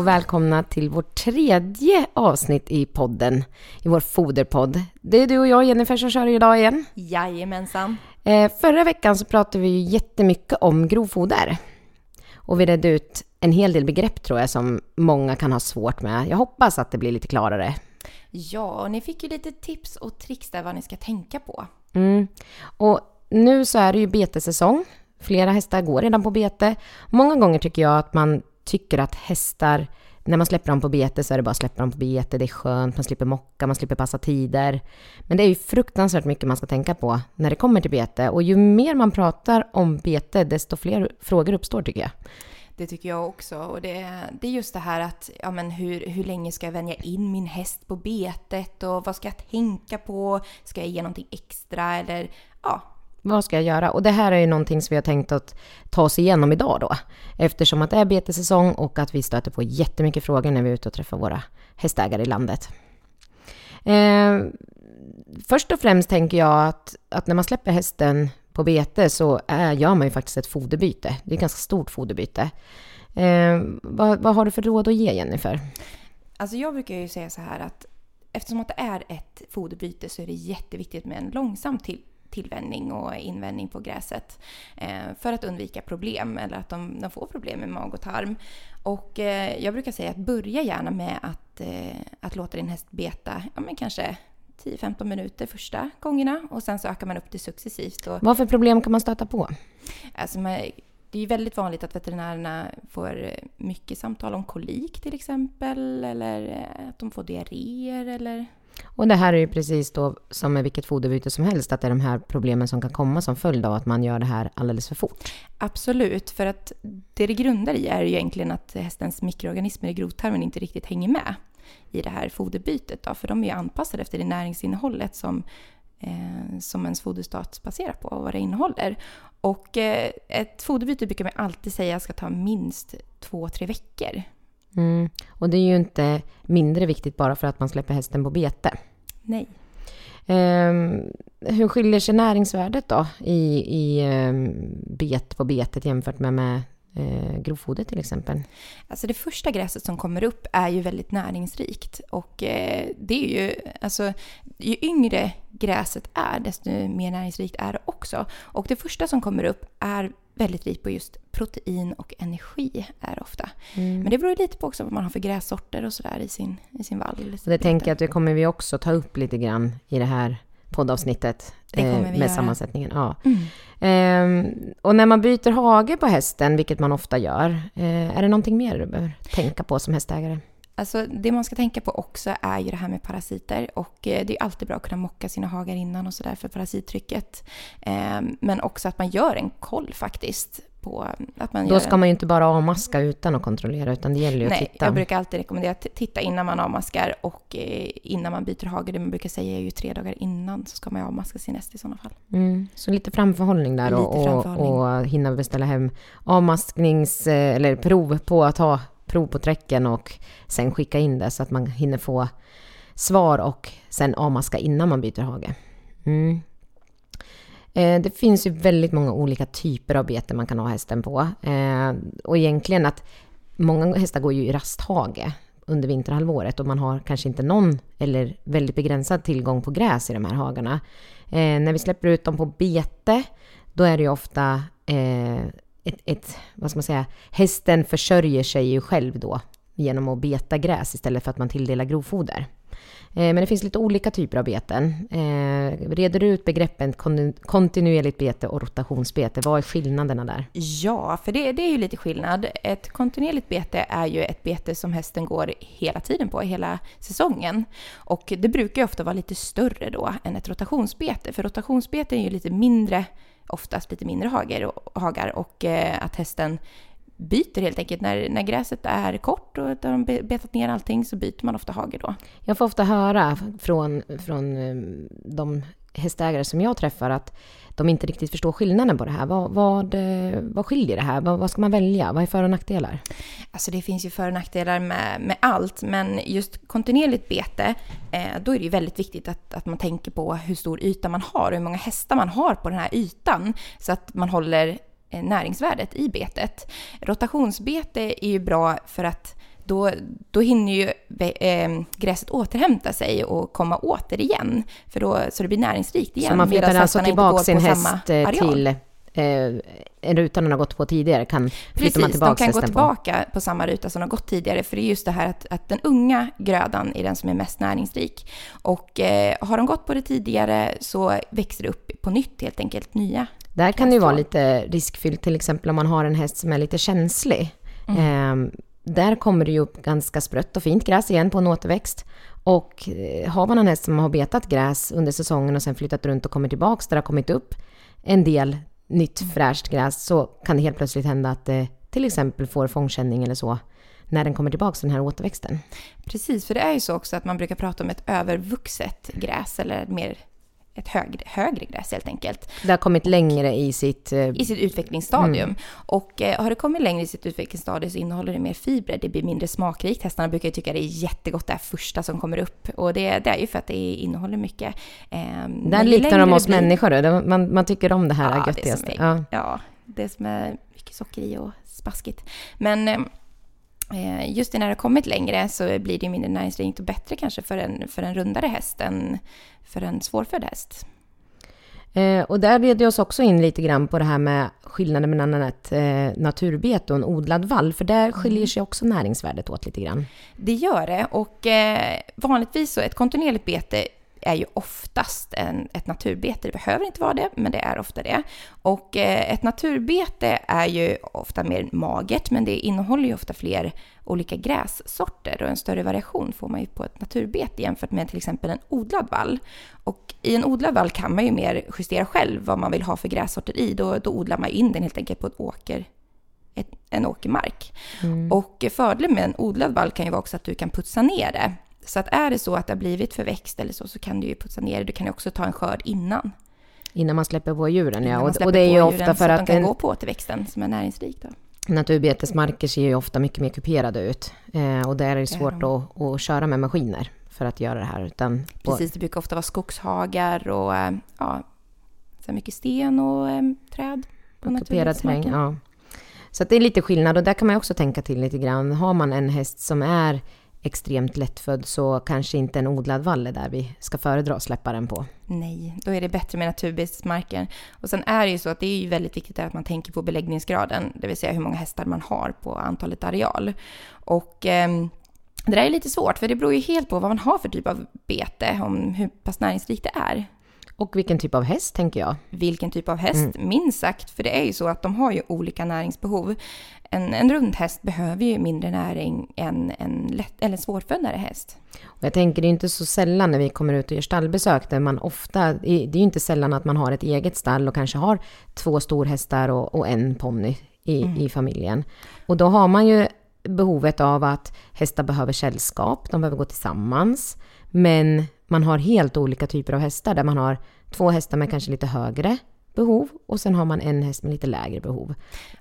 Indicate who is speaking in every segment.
Speaker 1: och välkomna till vårt tredje avsnitt i podden, i vår foderpodd. Det är du och jag, Jennifer, som kör idag igen.
Speaker 2: Jajamensan.
Speaker 1: Eh, förra veckan så pratade vi ju jättemycket om grovfoder. Och vi redde ut en hel del begrepp tror jag som många kan ha svårt med. Jag hoppas att det blir lite klarare.
Speaker 2: Ja, och ni fick ju lite tips och tricks där vad ni ska tänka på.
Speaker 1: Mm. Och nu så är det ju betesäsong. Flera hästar går redan på bete. Många gånger tycker jag att man tycker att hästar, när man släpper dem på bete så är det bara att släppa dem på bete, det är skönt, man slipper mocka, man slipper passa tider. Men det är ju fruktansvärt mycket man ska tänka på när det kommer till bete och ju mer man pratar om bete, desto fler frågor uppstår tycker jag.
Speaker 2: Det tycker jag också. Och det, det är just det här att ja, men hur, hur länge ska jag vänja in min häst på betet och vad ska jag tänka på? Ska jag ge någonting extra eller ja,
Speaker 1: vad ska jag göra? Och det här är ju någonting som vi har tänkt att ta oss igenom idag då. Eftersom att det är betesäsong och att vi stöter på jättemycket frågor när vi är ute och träffar våra hästägare i landet. Eh, först och främst tänker jag att, att när man släpper hästen på bete så är, gör man ju faktiskt ett foderbyte. Det är ett ganska stort foderbyte. Eh, vad, vad har du för råd att ge Jennifer?
Speaker 2: Alltså jag brukar ju säga så här att eftersom att det är ett foderbyte så är det jätteviktigt med en långsam till tillvänjning och invändning på gräset eh, för att undvika problem eller att de, de, får problem med mag och tarm. Och eh, jag brukar säga att börja gärna med att, eh, att låta din häst beta, ja men kanske 10-15 minuter första gångerna och sen så ökar man upp det successivt. Och,
Speaker 1: Vad för problem kan man stöta på?
Speaker 2: Alltså man, det är ju väldigt vanligt att veterinärerna får mycket samtal om kolik till exempel eller att de får diarréer eller
Speaker 1: och det här är ju precis då som med vilket foderbyte som helst, att det är de här problemen som kan komma som följd av att man gör det här alldeles för fort.
Speaker 2: Absolut, för att det det grundar i är ju egentligen att hästens mikroorganismer i grovtarmen inte riktigt hänger med i det här foderbytet. Då, för de är ju anpassade efter det näringsinnehållet som, eh, som ens foderstat baserar på och vad det innehåller. Och eh, ett foderbyte brukar man alltid säga ska ta minst två, tre veckor.
Speaker 1: Mm. Och det är ju inte mindre viktigt bara för att man släpper hästen på bete.
Speaker 2: Nej.
Speaker 1: Um, hur skiljer sig näringsvärdet då i, i um, bet på betet jämfört med, med uh, grovfoder till exempel?
Speaker 2: Alltså det första gräset som kommer upp är ju väldigt näringsrikt och uh, det är ju, alltså ju yngre gräset är desto mer näringsrikt är det också. Och det första som kommer upp är väldigt rikt på just protein och energi är ofta. Mm. Men det beror lite på också vad man har för grässorter och sådär i sin, i sin vall.
Speaker 1: Det tänker jag att det kommer vi också ta upp lite grann i det här poddavsnittet.
Speaker 2: Vi
Speaker 1: med
Speaker 2: göra.
Speaker 1: sammansättningen. Ja. Mm. Ehm, och när man byter hage på hästen, vilket man ofta gör, eh, är det någonting mer du behöver tänka på som hästägare?
Speaker 2: Alltså det man ska tänka på också är ju det här med parasiter och eh, det är alltid bra att kunna mocka sina hagar innan och sådär för parasittrycket. Ehm, men också att man gör en koll faktiskt på att man
Speaker 1: Då ska en... man ju inte bara avmaska utan att kontrollera utan det gäller ju
Speaker 2: Nej,
Speaker 1: att titta.
Speaker 2: jag brukar alltid rekommendera att titta innan man avmaskar och eh, innan man byter hage. Det man brukar säga är ju tre dagar innan så ska man avmaska sin häst i sådana fall.
Speaker 1: Mm, så lite framförhållning där lite och, framförhållning. och hinna beställa hem avmasknings eh, eller prov på att ha prov på träcken och sen skicka in det så att man hinner få svar och sen avmaska innan man byter hage. Mm. Eh, det finns ju väldigt många olika typer av bete man kan ha hästen på. Eh, och egentligen att många hästar går ju i rasthage under vinterhalvåret och man har kanske inte någon eller väldigt begränsad tillgång på gräs i de här hagarna. Eh, när vi släpper ut dem på bete, då är det ju ofta eh, ett, ett, vad ska man säga, hästen försörjer sig ju själv då genom att beta gräs istället för att man tilldelar grovfoder. Eh, men det finns lite olika typer av beten. Eh, reder du ut begreppen kontinuerligt bete och rotationsbete? Vad är skillnaderna där?
Speaker 2: Ja, för det, det är ju lite skillnad. Ett kontinuerligt bete är ju ett bete som hästen går hela tiden på, hela säsongen. Och det brukar ju ofta vara lite större då än ett rotationsbete, för rotationsbete är ju lite mindre oftast lite mindre hagar och, hagar och eh, att hästen byter helt enkelt. När, när gräset är kort och de betat ner allting så byter man ofta hage då.
Speaker 1: Jag får ofta höra från, från eh, de hästägare som jag träffar att de inte riktigt förstår skillnaden på det här. Vad, vad, eh, vad skiljer det här? Vad, vad, ska man välja? Vad är för och nackdelar?
Speaker 2: Alltså det finns ju för och nackdelar med, med allt, men just kontinuerligt bete, eh, då är det ju väldigt viktigt att, att man tänker på hur stor yta man har och hur många hästar man har på den här ytan, så att man håller näringsvärdet i betet. Rotationsbete är ju bra för att då, då hinner ju äh, gräset återhämta sig och komma åter igen. För då, så det blir näringsrikt igen.
Speaker 1: Så man flyttar alltså tillbaka sin häst eh, till eh, en ruta den har gått på tidigare kan
Speaker 2: Precis,
Speaker 1: man tillbaka
Speaker 2: de kan gå tillbaka
Speaker 1: på.
Speaker 2: på samma ruta som de har gått tidigare. För det är just det här att, att den unga grödan är den som är mest näringsrik. Och eh, har de gått på det tidigare så växer det upp på nytt helt enkelt, nya.
Speaker 1: Där kan det ju vara lite riskfyllt, till exempel om man har en häst som är lite känslig. Mm. Eh, där kommer det ju upp ganska sprött och fint gräs igen på en återväxt. Och eh, har man en häst som har betat gräs under säsongen och sen flyttat runt och kommer tillbaks där det har kommit upp en del nytt fräscht gräs så kan det helt plötsligt hända att det till exempel får fångkänning eller så när den kommer tillbaka den här återväxten.
Speaker 2: Precis, för det är ju så också att man brukar prata om ett övervuxet gräs eller mer ett högre, högre gräs helt enkelt.
Speaker 1: Det har kommit längre i sitt...
Speaker 2: Eh, I sitt utvecklingsstadium. Mm. Och eh, har det kommit längre i sitt utvecklingsstadium så innehåller det mer fibrer. Det blir mindre smakrikt. Hästarna brukar ju tycka det är jättegott det här första som kommer upp. Och det, det är ju för att det innehåller mycket.
Speaker 1: Eh, Där liknar de oss blir... människor. Man, man tycker om det här ja, göttigaste.
Speaker 2: Ja. ja, det som är mycket socker i och spaskigt. Men Eh, just när det har kommit längre så blir det mindre näringsrikt och bättre kanske för en, för en rundare häst än för en svårfödd häst.
Speaker 1: Eh, och där leder oss också in lite grann på det här med skillnaden mellan ett eh, naturbete och en odlad vall, för där skiljer mm. sig också näringsvärdet åt lite grann.
Speaker 2: Det gör det och eh, vanligtvis så ett kontinuerligt bete är ju oftast en, ett naturbete. Det behöver inte vara det, men det är ofta det. Och eh, ett naturbete är ju ofta mer magert, men det innehåller ju ofta fler olika grässorter och en större variation får man ju på ett naturbete jämfört med till exempel en odlad vall. Och i en odlad vall kan man ju mer justera själv vad man vill ha för grässorter i. Då, då odlar man in den helt enkelt på ett åker, ett, en åkermark. Mm. Och fördelen med en odlad vall kan ju vara också att du kan putsa ner det så att är det så att det har blivit förväxt eller så, så kan du ju putsa ner det. Du kan ju också ta en skörd innan.
Speaker 1: Innan man släpper på djuren, ja. Och, och, det är ju ofta för att...
Speaker 2: de kan gå på återväxten som är näringsrik då.
Speaker 1: Naturbetesmarker ser ju ofta mycket mer kuperade ut. Eh, och där är det svårt att, att köra med maskiner för att göra det här. Utan
Speaker 2: Precis, det brukar ofta vara skogshagar och eh, ja, så mycket sten och eh, träd.
Speaker 1: På kuperad terräng, ja. Så det är lite skillnad och där kan man också tänka till lite grann. Har man en häst som är extremt lättfödd så kanske inte en odlad vall är där vi ska föredra att släppa den på.
Speaker 2: Nej, då är det bättre med naturbetesmarker. Och sen är det ju så att det är ju väldigt viktigt att man tänker på beläggningsgraden, det vill säga hur många hästar man har på antalet areal. Och eh, det där är lite svårt, för det beror ju helt på vad man har för typ av bete, om hur pass näringsrikt det är.
Speaker 1: Och vilken typ av häst, tänker jag.
Speaker 2: Vilken typ av häst, mm. minst sagt. För det är ju så att de har ju olika näringsbehov. En, en rund häst behöver ju mindre näring än en lätt, eller svårföddare häst.
Speaker 1: Och jag tänker, det är inte så sällan när vi kommer ut och gör stallbesök, där man ofta, det är ju inte sällan att man har ett eget stall och kanske har två storhästar och, och en ponny i, mm. i familjen. Och då har man ju behovet av att hästar behöver sällskap, de behöver gå tillsammans. Men man har helt olika typer av hästar där man har två hästar med kanske lite högre behov och sen har man en häst med lite lägre behov.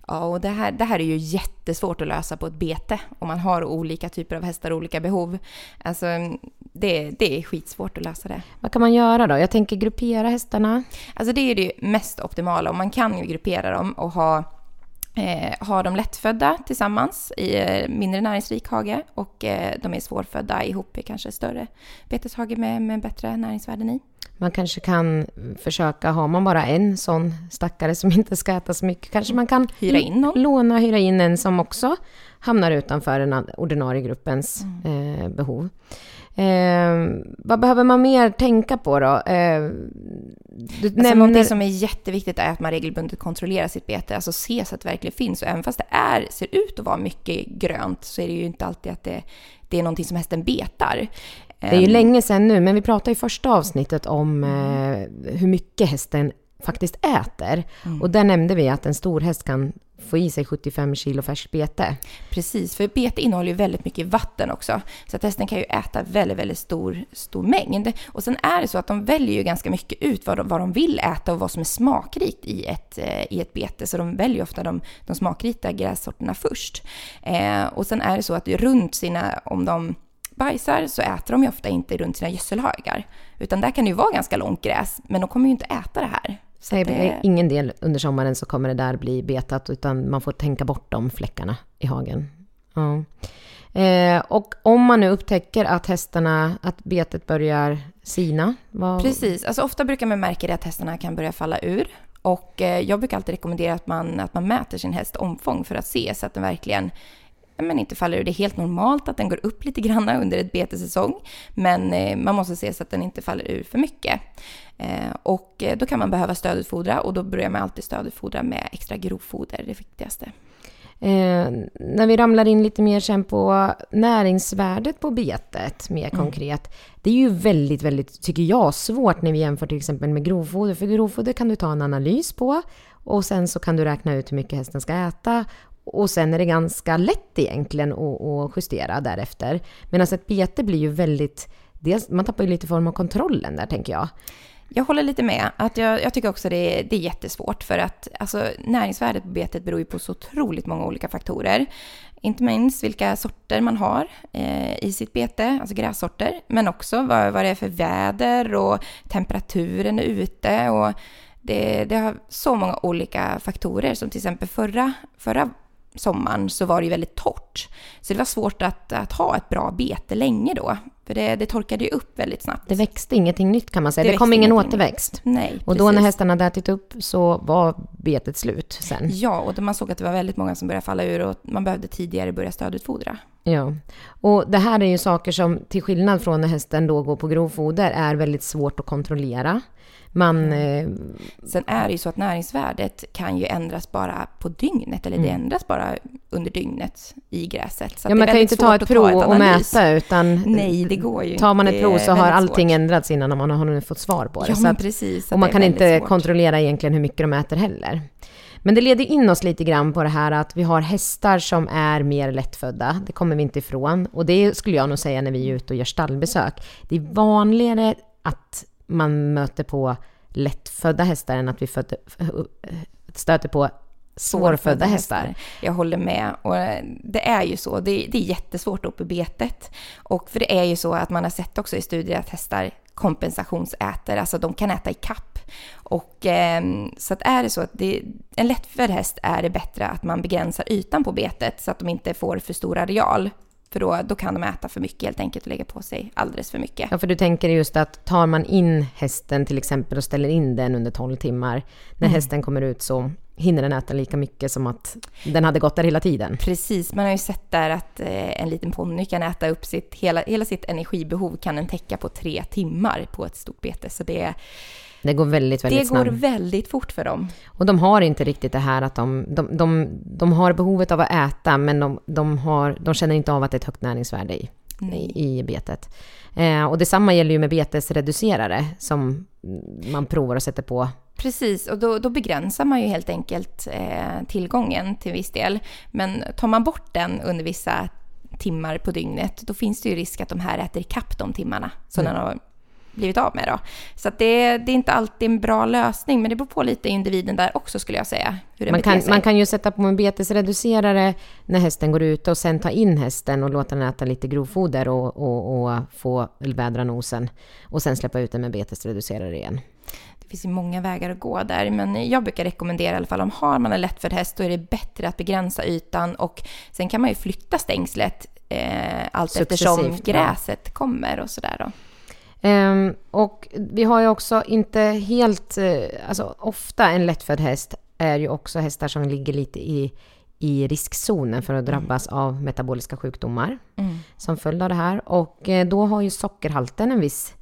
Speaker 2: Ja, och det här, det här är ju jättesvårt att lösa på ett bete om man har olika typer av hästar och olika behov. Alltså, det, det är skitsvårt att lösa det.
Speaker 1: Vad kan man göra då? Jag tänker gruppera hästarna.
Speaker 2: Alltså det är det mest optimala och man kan ju gruppera dem och ha eh, har de lättfödda tillsammans i eh, mindre näringsrik hage och eh, de är svårfödda ihop i kanske större beteshage med, med bättre näringsvärden i.
Speaker 1: Man kanske kan försöka, har man bara en sån stackare som inte ska äta så mycket, kanske man kan
Speaker 2: hyra in någon.
Speaker 1: låna, hyra in en som också hamnar utanför den ordinarie gruppens mm. eh, behov. Eh, vad behöver man mer tänka på då? Eh,
Speaker 2: du alltså nämner... Någonting som är jätteviktigt är att man regelbundet kontrollerar sitt bete, alltså se så att det verkligen finns. Och även fast det är, ser ut att vara mycket grönt så är det ju inte alltid att det, det är någonting som hästen betar.
Speaker 1: Det är ju länge sedan nu, men vi pratade i första avsnittet om eh, hur mycket hästen faktiskt äter. Mm. Och där nämnde vi att en stor häst kan få i sig 75 kilo färskt bete.
Speaker 2: Precis, för bete innehåller ju väldigt mycket vatten också. Så att hästen kan ju äta väldigt, väldigt stor, stor mängd. Och sen är det så att de väljer ju ganska mycket ut vad de, vad de vill äta och vad som är smakrikt i ett, eh, i ett bete. Så de väljer ofta de, de smakrika grässorterna först. Eh, och sen är det så att runt sina, om de bajsar så äter de ju ofta inte runt sina gödselhögar. Utan där kan det ju vara ganska långt gräs, men de kommer ju inte äta det här.
Speaker 1: Så Nej, det... ingen del under sommaren så kommer det där bli betat, utan man får tänka bort de fläckarna i hagen. Ja. Eh, och om man nu upptäcker att hästarna, att betet börjar sina?
Speaker 2: Vad... Precis, alltså ofta brukar man märka det att hästarna kan börja falla ur. Och eh, jag brukar alltid rekommendera att man, att man mäter sin häst omfång för att se så att den verkligen men inte faller ur. Det är helt normalt att den går upp lite grann under ett betesäsong, men eh, man måste se så att den inte faller ur för mycket. Eh, och då kan man behöva stödutfodra och då börjar man alltid stödutfodra med extra grovfoder, det viktigaste.
Speaker 1: Eh, när vi ramlar in lite mer sen på näringsvärdet på betet mer mm. konkret. Det är ju väldigt, väldigt, tycker jag, svårt när vi jämför till exempel med grovfoder. För grovfoder kan du ta en analys på och sen så kan du räkna ut hur mycket hästen ska äta. Och sen är det ganska lätt egentligen att, att justera därefter. Medan ett bete blir ju väldigt, dels, man tappar ju lite form av kontrollen där tänker jag.
Speaker 2: Jag håller lite med. Att jag, jag tycker också det är, det är jättesvårt för att alltså, näringsvärdet på betet beror ju på så otroligt många olika faktorer. Inte minst vilka sorter man har eh, i sitt bete, alltså grässorter, men också vad, vad det är för väder och temperaturen är ute. Och det, det har så många olika faktorer som till exempel förra, förra sommaren så var det ju väldigt torrt. Så det var svårt att, att ha ett bra bete länge då. För det, det torkade ju upp väldigt snabbt.
Speaker 1: Det växte ingenting nytt kan man säga. Det, det kom ingen återväxt.
Speaker 2: Nej,
Speaker 1: Och precis. då när hästarna hade ätit upp så var betet slut sen.
Speaker 2: Ja, och man såg att det var väldigt många som började falla ur och man behövde tidigare börja stödutfodra.
Speaker 1: Ja, och det här är ju saker som till skillnad från när hästen då går på grovfoder är väldigt svårt att kontrollera. Man, mm.
Speaker 2: eh, Sen är det ju så att näringsvärdet kan ju ändras bara på dygnet, eller mm. det ändras bara under dygnet i gräset.
Speaker 1: Så ja, man kan ju inte ta ett prov och mäta, utan
Speaker 2: Nej, det går ju
Speaker 1: tar man ett prov så har allting svårt. ändrats innan man har fått svar på det.
Speaker 2: Ja, men precis.
Speaker 1: Och man kan inte svårt. kontrollera egentligen hur mycket de äter heller. Men det leder in oss lite grann på det här att vi har hästar som är mer lättfödda. Det kommer vi inte ifrån. Och det skulle jag nog säga när vi är ute och gör stallbesök. Det är vanligare att man möter på lättfödda hästar än att vi stöter på svårfödda hästar.
Speaker 2: Jag håller med. Och det är ju så. Det är, det är jättesvårt upp i betet. Och för det är ju så att man har sett också i studier att hästar kompensationsäter, alltså de kan äta i kapp. Och eh, så att är det så att det, en lättfödd häst är det bättre att man begränsar ytan på betet så att de inte får för stor areal. För då, då kan de äta för mycket helt enkelt och lägga på sig alldeles för mycket.
Speaker 1: Ja, för du tänker just att tar man in hästen till exempel och ställer in den under 12 timmar, när mm. hästen kommer ut så hinner den äta lika mycket som att den hade gått där hela tiden.
Speaker 2: Precis, man har ju sett där att eh, en liten ponny kan äta upp sitt, hela, hela sitt energibehov kan den täcka på tre timmar på ett stort bete. Så det
Speaker 1: det går väldigt, väldigt
Speaker 2: snabbt. Det går väldigt fort för dem.
Speaker 1: Och de har inte riktigt det här att de, de, de, de har behovet av att äta, men de, de, har, de känner inte av att det är ett högt näringsvärde i, i, i betet. Eh, och detsamma gäller ju med betesreducerare som man provar och sätter på.
Speaker 2: Precis, och då, då begränsar man ju helt enkelt eh, tillgången till viss del. Men tar man bort den under vissa timmar på dygnet, då finns det ju risk att de här äter ikapp de timmarna som mm. den har blivit av med. Då. Så det, det, är inte alltid en bra lösning, men det beror på lite individen där också skulle jag säga.
Speaker 1: man, kan, man kan ju sätta på en betesreducerare när hästen går ute och sen ta in hästen och låta den äta lite grovfoder och, och, och få vädra nosen och sen släppa ut den med betesreducerare igen.
Speaker 2: Det finns ju många vägar att gå där, men jag brukar rekommendera i alla fall om har man en lättfödd häst då är det bättre att begränsa ytan och sen kan man ju flytta stängslet eh, allt eftersom gräset ja. kommer och sådär då.
Speaker 1: Um, och vi har ju också inte helt, uh, alltså ofta en lättfödd häst är ju också hästar som ligger lite i, i riskzonen för att mm. drabbas mm. av metaboliska sjukdomar mm. som följd av det här. Och uh, då har ju sockerhalten en viss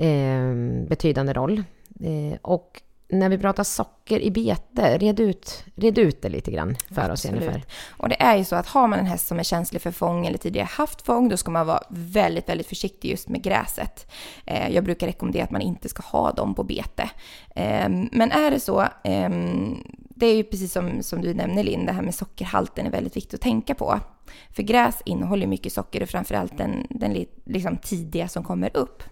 Speaker 1: uh, betydande roll. Eh, och när vi pratar socker i bete, red ut, red ut det lite grann för Absolut. oss Jennifer.
Speaker 2: Och det är ju så att har man en häst som är känslig för fång eller tidigare haft fång, då ska man vara väldigt, väldigt försiktig just med gräset. Eh, jag brukar rekommendera att man inte ska ha dem på bete. Eh, men är det så, eh, det är ju precis som, som du nämner Linn, det här med sockerhalten är väldigt viktigt att tänka på. För gräs innehåller mycket socker och framförallt den, den liksom tidiga som kommer upp.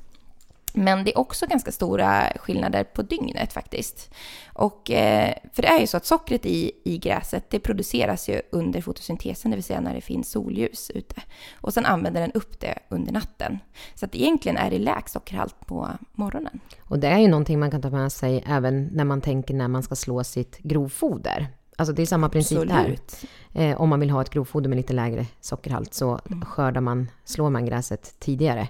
Speaker 2: Men det är också ganska stora skillnader på dygnet faktiskt. Och, eh, för det är ju så att sockret i, i gräset det produceras ju under fotosyntesen, det vill säga när det finns solljus ute. Och sen använder den upp det under natten. Så att egentligen är det lägst sockerhalt på morgonen.
Speaker 1: Och det är ju någonting man kan ta med sig även när man tänker när man ska slå sitt grovfoder. alltså det är samma princip Absolut. där. Eh, om man vill ha ett grovfoder med lite lägre sockerhalt så mm. skördar man, slår man gräset tidigare.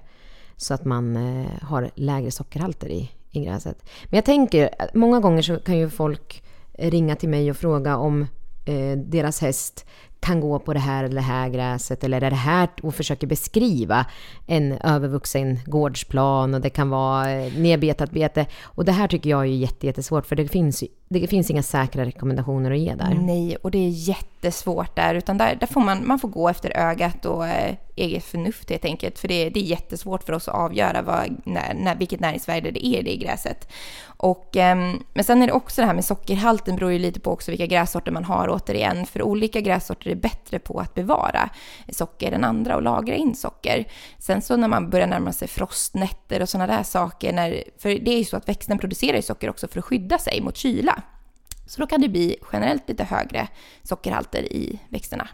Speaker 1: Så att man eh, har lägre sockerhalter i, i gräset. Men jag tänker, många gånger så kan ju folk ringa till mig och fråga om eh, deras häst kan gå på det här eller det här gräset eller är det här och försöker beskriva en övervuxen gårdsplan och det kan vara eh, nedbetat bete. Och det här tycker jag är jättesvårt för det finns, ju det finns inga säkra rekommendationer att ge där.
Speaker 2: Nej, och det är jättesvårt där utan där, där får man, man får gå efter ögat och eh, eget förnuft helt enkelt. För det, det är jättesvårt för oss att avgöra vad, när, när, vilket näringsvärde det är det i gräset. Och, ehm, men sen är det också det här med sockerhalten beror ju lite på också vilka grässorter man har återigen. För olika grässorter är bättre på att bevara socker än andra och lagra in socker. Sen så när man börjar närma sig frostnätter och sådana där saker, när, för det är ju så att växten producerar ju socker också för att skydda sig mot kyla. Så då kan det bli generellt lite högre sockerhalter i växterna.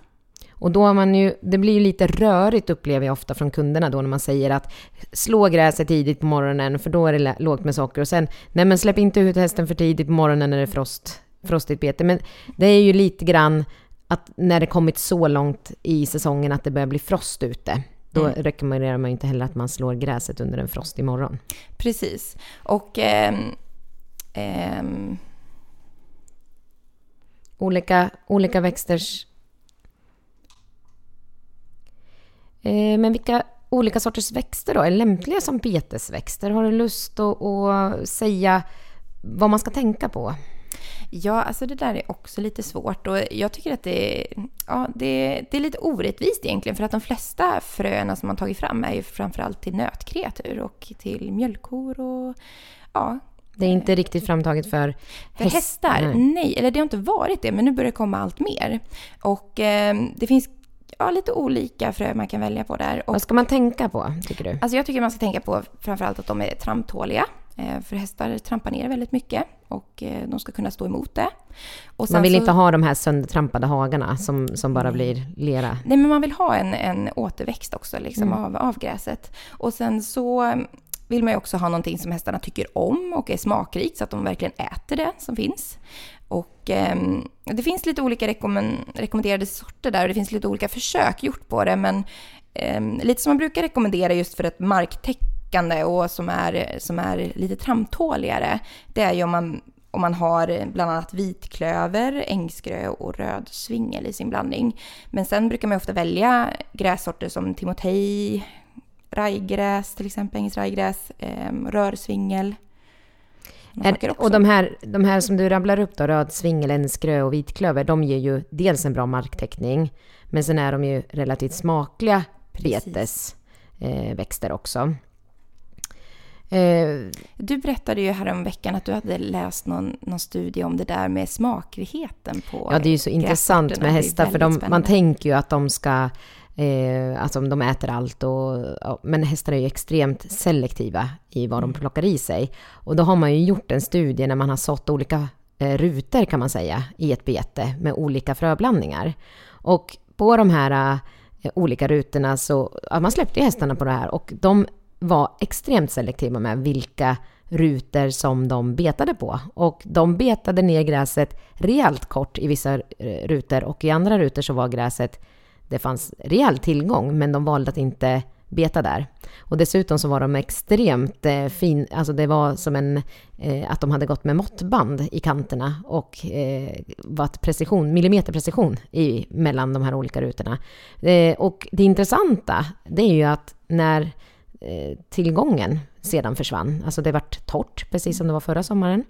Speaker 1: Och då har man ju, det blir ju lite rörigt upplever jag ofta från kunderna då när man säger att slå gräset tidigt på morgonen för då är det lågt med socker och sen nej men släpp inte ut hästen för tidigt på morgonen när det är frost, frostigt bete. Men det är ju lite grann att när det kommit så långt i säsongen att det börjar bli frost ute, då mm. rekommenderar man ju inte heller att man slår gräset under en frostig morgon.
Speaker 2: Precis. Och... Ähm, ähm...
Speaker 1: Olika, olika växters Eh, men vilka olika sorters växter då är lämpliga som betesväxter? Har du lust att, att säga vad man ska tänka på?
Speaker 2: Ja, alltså det där är också lite svårt och jag tycker att det är, ja, det, det är lite orättvist egentligen för att de flesta fröna som man tagit fram är ju framförallt till nötkreatur och till mjölkkor och ja.
Speaker 1: Det är inte riktigt framtaget för,
Speaker 2: för hästar. Nej. Nej. eller det har inte varit det, men nu börjar det komma allt mer. Och eh, det finns ja, lite olika frö man kan välja på där. Och,
Speaker 1: Vad ska man tänka på, tycker du?
Speaker 2: Alltså jag tycker man ska tänka på framförallt att de är tramptåliga. Eh, för hästar trampar ner väldigt mycket och eh, de ska kunna stå emot det.
Speaker 1: man vill så, inte ha de här söndertrampade hagarna som, som bara blir lera?
Speaker 2: Nej, men man vill ha en, en återväxt också liksom, mm. av, av gräset. Och sen så vill man ju också ha någonting som hästarna tycker om och är smakrikt så att de verkligen äter det som finns. Och eh, det finns lite olika rekommend rekommenderade sorter där och det finns lite olika försök gjort på det. Men eh, lite som man brukar rekommendera just för ett marktäckande och som är, som är lite tramtåligare det är ju om man, om man har bland annat vitklöver, ängsgrö och röd svingel i sin blandning. Men sen brukar man ofta välja grässorter som timotej, rajgräs till exempel, engelskt rajgräs, eh, rörsvingel.
Speaker 1: Är, och de här, de här som du rabblar upp då, röd svingel, enskrö och vitklöver, de ger ju dels en bra marktäckning, men sen är de ju relativt smakliga betesväxter eh, också.
Speaker 2: Eh, du berättade ju häromveckan att du hade läst någon, någon studie om det där med smakligheten på
Speaker 1: Ja, det är ju så intressant med hästar, för de, man tänker ju att de ska Eh, alltså de äter allt och, ja, men hästar är ju extremt selektiva i vad de mm. plockar i sig. Och då har man ju gjort en studie när man har sått olika eh, rutor kan man säga i ett bete med olika fröblandningar. Och på de här eh, olika rutorna så, ja, man släppte ju hästarna på det här och de var extremt selektiva med vilka rutor som de betade på. Och de betade ner gräset rejält kort i vissa eh, rutor och i andra rutor så var gräset det fanns rejäl tillgång, men de valde att inte beta där. Och dessutom så var de extremt eh, fin, alltså det var som en, eh, att de hade gått med måttband i kanterna och eh, varit precision, millimeterprecision i, mellan de här olika rutorna. Eh, och det intressanta, det är ju att när eh, tillgången sedan försvann, alltså det vart torrt, precis som det var förra sommaren,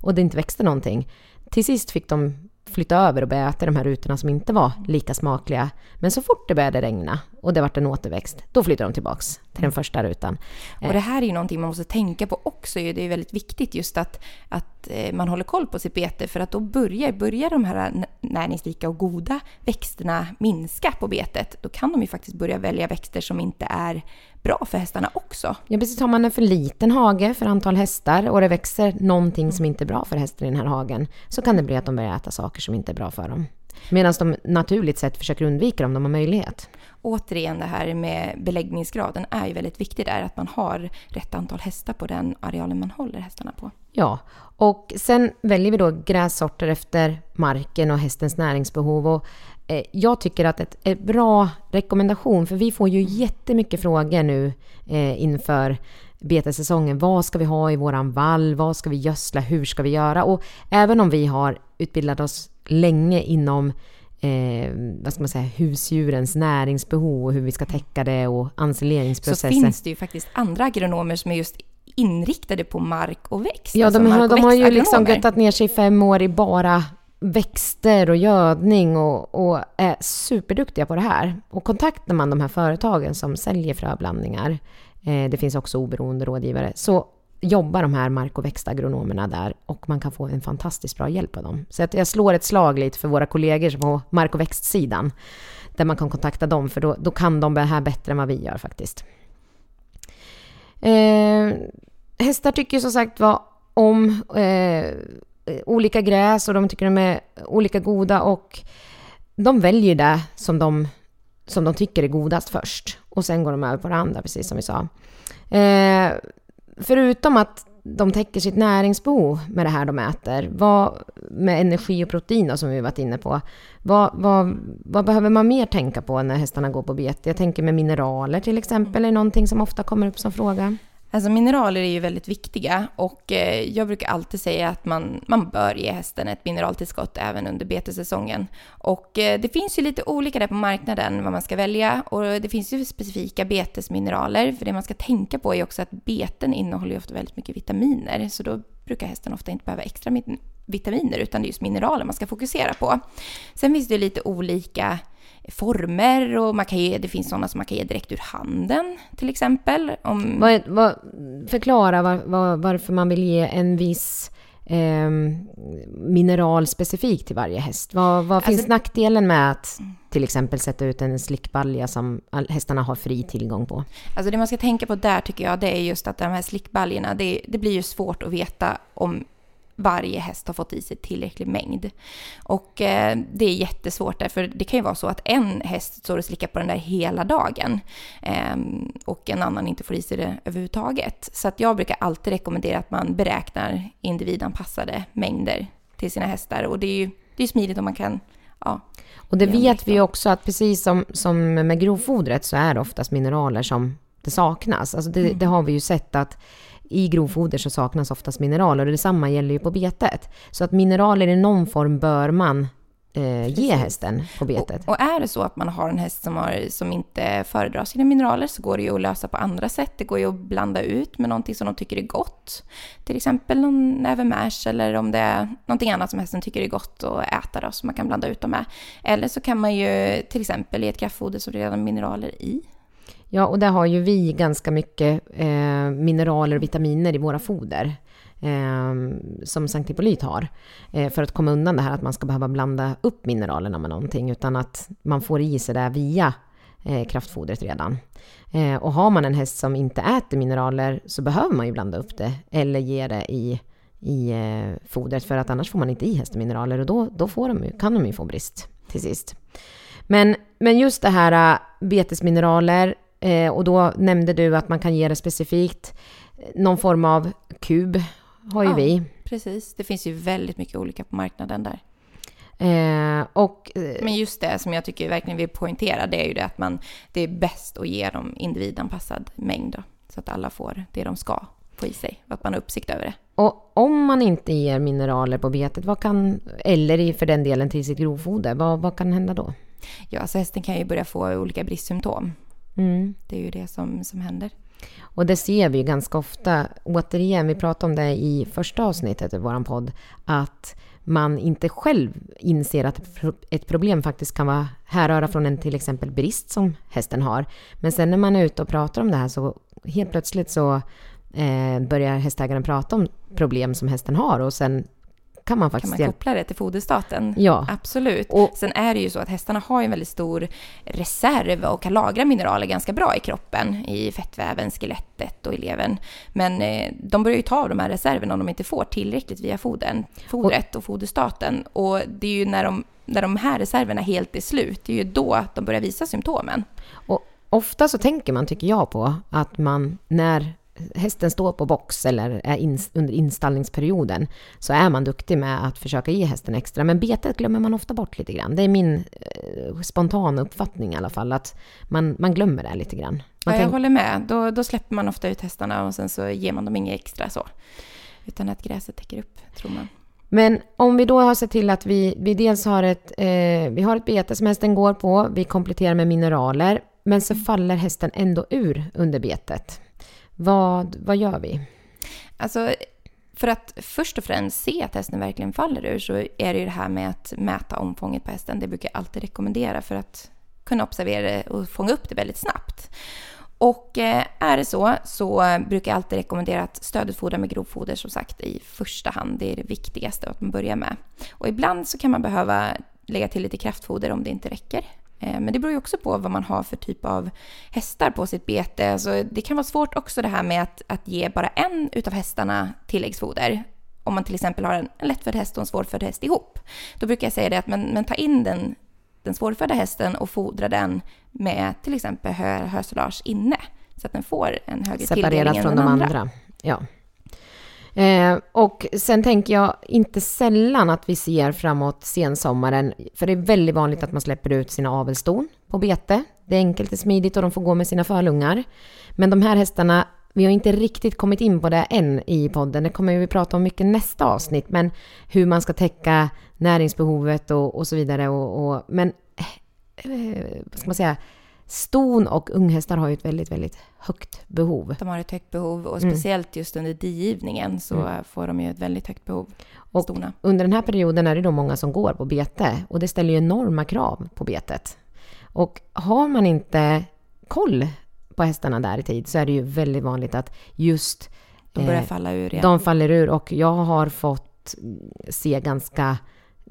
Speaker 1: och det inte växte någonting. Till sist fick de flytta över och börja äta de här rutorna som inte var lika smakliga. Men så fort det började regna och det vart en återväxt, då flyttade de tillbaks till den första rutan.
Speaker 2: Och det här är ju någonting man måste tänka på också. Det är väldigt viktigt just att, att eh, man håller koll på sitt bete för att då börjar, börjar de här näringsrika och goda växterna minska på betet. Då kan de ju faktiskt börja välja växter som inte är bra för hästarna också.
Speaker 1: Ja, precis. Har man en för liten hage för antal hästar och det växer någonting som inte är bra för hästen i den här hagen så kan det bli att de börjar äta saker som inte är bra för dem. Medan de naturligt sett försöker undvika om de har möjlighet.
Speaker 2: Återigen det här med beläggningsgraden är ju väldigt viktigt där, att man har rätt antal hästar på den arealen man håller hästarna på.
Speaker 1: Ja, och sen väljer vi då grässorter efter marken och hästens näringsbehov. Och eh, jag tycker att ett, ett bra rekommendation, för vi får ju jättemycket frågor nu eh, inför betessäsongen. Vad ska vi ha i våran vall? Vad ska vi gödsla? Hur ska vi göra? Och även om vi har utbildat oss länge inom eh, vad ska man säga, husdjurens näringsbehov och hur vi ska täcka det och ensileringsprocesser.
Speaker 2: Så finns det ju faktiskt andra agronomer som är just inriktade på mark och växt.
Speaker 1: Ja, alltså de, har, de har ju liksom göttat ner sig fem år i bara växter och gödning och, och, är superduktiga på det här. Och kontaktar man de här företagen som säljer fröblandningar, eh, det finns också oberoende rådgivare, så jobbar de här mark och växtagronomerna där och man kan få en fantastiskt bra hjälp av dem. Så att jag slår ett slag lite för våra kollegor på mark och växtsidan där man kan kontakta dem för då, då kan de det här bättre än vad vi gör faktiskt. Eh, hästar tycker som sagt var om eh, olika gräs och de tycker de är olika goda och de väljer det som de, som de tycker är godast först och sen går de över på det andra, precis som vi sa. Eh, förutom att de täcker sitt näringsbehov med det här de äter, vad, med energi och protein då, som vi varit inne på, vad, vad, vad, behöver man mer tänka på när hästarna går på bete? Jag tänker med mineraler till exempel, är någonting som ofta kommer upp som fråga.
Speaker 2: Alltså mineraler är ju väldigt viktiga och eh, jag brukar alltid säga att man, man bör ge hästen ett mineraltillskott även under betesäsongen. Och eh, det finns ju lite olika där på marknaden vad man ska välja och det finns ju specifika betesmineraler. För det man ska tänka på är också att beten innehåller ju ofta väldigt mycket vitaminer så då brukar hästen ofta inte behöva extra vitaminer utan det är just mineraler man ska fokusera på. Sen finns det ju lite olika former och man kan ge, det finns sådana som man kan ge direkt ur handen till exempel. Om...
Speaker 1: Vad, vad, förklara var, var, varför man vill ge en viss eh, mineral specifikt till varje häst. Vad, vad finns alltså, nackdelen med att till exempel sätta ut en slickbalja som hästarna har fri tillgång på?
Speaker 2: Alltså det man ska tänka på där tycker jag, det är just att de här slickbaljorna, det, det blir ju svårt att veta om varje häst har fått i sig tillräcklig mängd. Och eh, det är jättesvårt därför det kan ju vara så att en häst står och slickar på den där hela dagen eh, och en annan inte får i sig det överhuvudtaget. Så att jag brukar alltid rekommendera att man beräknar individanpassade mängder till sina hästar och det är ju det är smidigt om man kan Ja,
Speaker 1: och det vet vi också att precis som, som med grovfodret så är det oftast mineraler som det saknas. Alltså det, mm. det har vi ju sett att i grovfoder så saknas oftast mineraler och detsamma gäller ju på betet. Så att mineraler i någon form bör man eh, ge hästen på betet.
Speaker 2: Och, och, är det så att man har en häst som, har, som inte föredrar sina mineraler så går det ju att lösa på andra sätt. Det går ju att blanda ut med någonting som de tycker är gott. Till exempel någon näve mash eller om det är någonting annat som hästen tycker är gott att äta då, som man kan blanda ut dem med. Eller så kan man ju till exempel ge ett kraftfoder som redan har mineraler i.
Speaker 1: Ja, och där har ju vi ganska mycket eh, mineraler och vitaminer i våra foder. Eh, som Sankt Hippolyt har. Eh, för att komma undan det här att man ska behöva blanda upp mineralerna med någonting. Utan att man får i sig det via eh, kraftfodret redan. Eh, och har man en häst som inte äter mineraler så behöver man ju blanda upp det. Eller ge det i, i eh, fodret. För att annars får man inte i hästen mineraler. Och då, då får de, kan de ju få brist till sist. Men, men just det här eh, betesmineraler Eh, och då nämnde du att man kan ge det specifikt. Någon form av kub har ju ja, vi.
Speaker 2: Precis, det finns ju väldigt mycket olika på marknaden där.
Speaker 1: Eh, och,
Speaker 2: eh, Men just det som jag tycker verkligen vill poängtera, det är ju det att man, det är bäst att ge dem individanpassad mängd då, så att alla får det de ska få i sig och att man har uppsikt över det.
Speaker 1: Och om man inte ger mineraler på betet, vad kan, eller för den delen till sitt grovfoder, vad, vad kan hända då?
Speaker 2: Ja, alltså hästen kan ju börja få olika bristsymptom. Mm. Det är ju det som, som händer.
Speaker 1: Och det ser vi ganska ofta. Återigen, vi pratade om det i första avsnittet i vår podd, att man inte själv inser att ett problem faktiskt kan vara härröra från en till exempel brist som hästen har. Men sen när man är ute och pratar om det här så helt plötsligt så eh, börjar hästägaren prata om problem som hästen har och sen kan man faktiskt
Speaker 2: kan man koppla det till foderstaten.
Speaker 1: Ja.
Speaker 2: Absolut. Och, Sen är det ju så att hästarna har en väldigt stor reserv och kan lagra mineraler ganska bra i kroppen, i fettväven, skelettet och i levern. Men eh, de börjar ju ta av de här reserverna om de inte får tillräckligt via fodern, fodret och foderstaten. Och det är ju när de, när de här reserverna helt är slut, det är ju då de börjar visa symptomen.
Speaker 1: Och ofta så tänker man, tycker jag, på att man när hästen står på box eller är in, under installningsperioden så är man duktig med att försöka ge hästen extra. Men betet glömmer man ofta bort lite grann. Det är min eh, spontana uppfattning i alla fall, att man, man glömmer det lite grann.
Speaker 2: ja, jag håller med. Då, då släpper man ofta ut hästarna och sen så ger man dem inget extra så. Utan att gräset täcker upp, tror man.
Speaker 1: Men om vi då har sett till att vi, vi dels har ett, eh, vi har ett bete som hästen går på, vi kompletterar med mineraler, men så faller hästen ändå ur under betet. Vad, vad gör vi?
Speaker 2: Alltså, för att först och främst se att hästen verkligen faller ur så är det ju det här med att mäta omfånget på hästen. Det brukar jag alltid rekommendera för att kunna observera det och fånga upp det väldigt snabbt. Och eh, är det så så brukar jag alltid rekommendera att stödet fodra med grovfoder som sagt i första hand. Det är det viktigaste att man börjar med. Och ibland så kan man behöva lägga till lite kraftfoder om det inte räcker. Eh, men det beror ju också på vad man har för typ av hästar på sitt bete. Alltså det kan vara svårt också det här med att, att ge bara en utav hästarna tilläggsfoder. Om man till exempel har en, lättfödd häst och en svårfödd häst ihop. Då brukar jag säga det att men, men ta in den, den svårfödda hästen och fodra den med till exempel hö, hösolage inne. Så att den får en högre
Speaker 1: Separerat
Speaker 2: tilldelning än
Speaker 1: från
Speaker 2: den
Speaker 1: de
Speaker 2: andra.
Speaker 1: andra. Ja. Eh, och sen tänker jag inte sällan att vi ser framåt sensommaren, för det är väldigt vanligt att man släpper ut sina avelston på bete. Det är enkelt, och smidigt och de får gå med sina förlungar. Men de här hästarna, vi har inte riktigt kommit in på det än i podden, det kommer vi prata om mycket nästa avsnitt, men hur man ska täcka näringsbehovet och, och så vidare. Och, och men, eh, vad ska man säga, Ston och unghästar har ju ett väldigt, väldigt högt behov.
Speaker 2: De har ett högt behov och speciellt just under digivningen så mm. får de ju ett väldigt högt behov.
Speaker 1: Och
Speaker 2: stona.
Speaker 1: under den här perioden är det då många som går på bete och det ställer ju enorma krav på betet. Och har man inte koll på hästarna där i tid så är det ju väldigt vanligt att just
Speaker 2: de börjar falla ur.
Speaker 1: Ja. De faller ur och jag har fått se ganska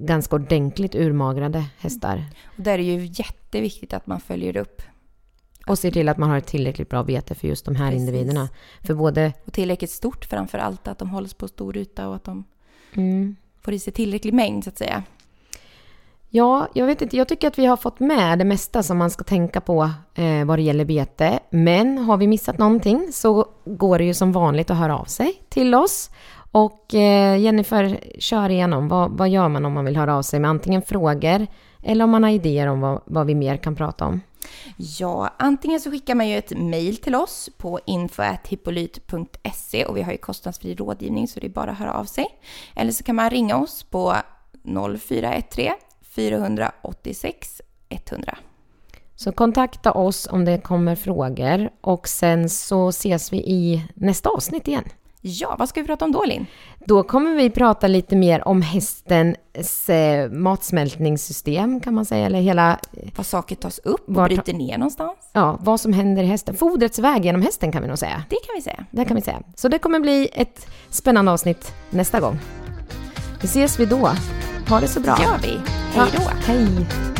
Speaker 1: ganska ordentligt urmagrade hästar.
Speaker 2: Och där är det ju jätteviktigt att man följer upp.
Speaker 1: Och ser till att man har ett tillräckligt bra bete för just de här Precis. individerna. För både...
Speaker 2: Och tillräckligt stort framför allt, att de hålls på stor yta och att de mm. får i sig tillräcklig mängd så att säga.
Speaker 1: Ja, jag vet inte. Jag tycker att vi har fått med det mesta som man ska tänka på eh, vad det gäller bete. Men har vi missat någonting så går det ju som vanligt att höra av sig till oss. Och eh, Jennifer, kör igenom. Vad, vad gör man om man vill höra av sig med antingen frågor eller om man har idéer om vad, vad vi mer kan prata om?
Speaker 2: Ja, antingen så skickar man ju ett mejl till oss på info.hippolyt.se och vi har ju kostnadsfri rådgivning så det är bara att höra av sig. Eller så kan man ringa oss på 0413 486 100.
Speaker 1: Så kontakta oss om det kommer frågor och sen så ses vi i nästa avsnitt igen.
Speaker 2: Ja, vad ska vi prata om då Linn?
Speaker 1: Då kommer vi prata lite mer om hästens eh, matsmältningssystem kan man säga, eller hela...
Speaker 2: Vad saker tas upp och var, bryter ner någonstans.
Speaker 1: Ja, vad som händer i hästen. Fodrets väg genom hästen kan vi nog säga.
Speaker 2: Det kan vi säga.
Speaker 1: Det kan vi säga. Så det kommer bli ett spännande avsnitt nästa gång. Vi ses vi då. Ha det så bra.
Speaker 2: Det gör vi. Hej då.
Speaker 1: Ja, hej.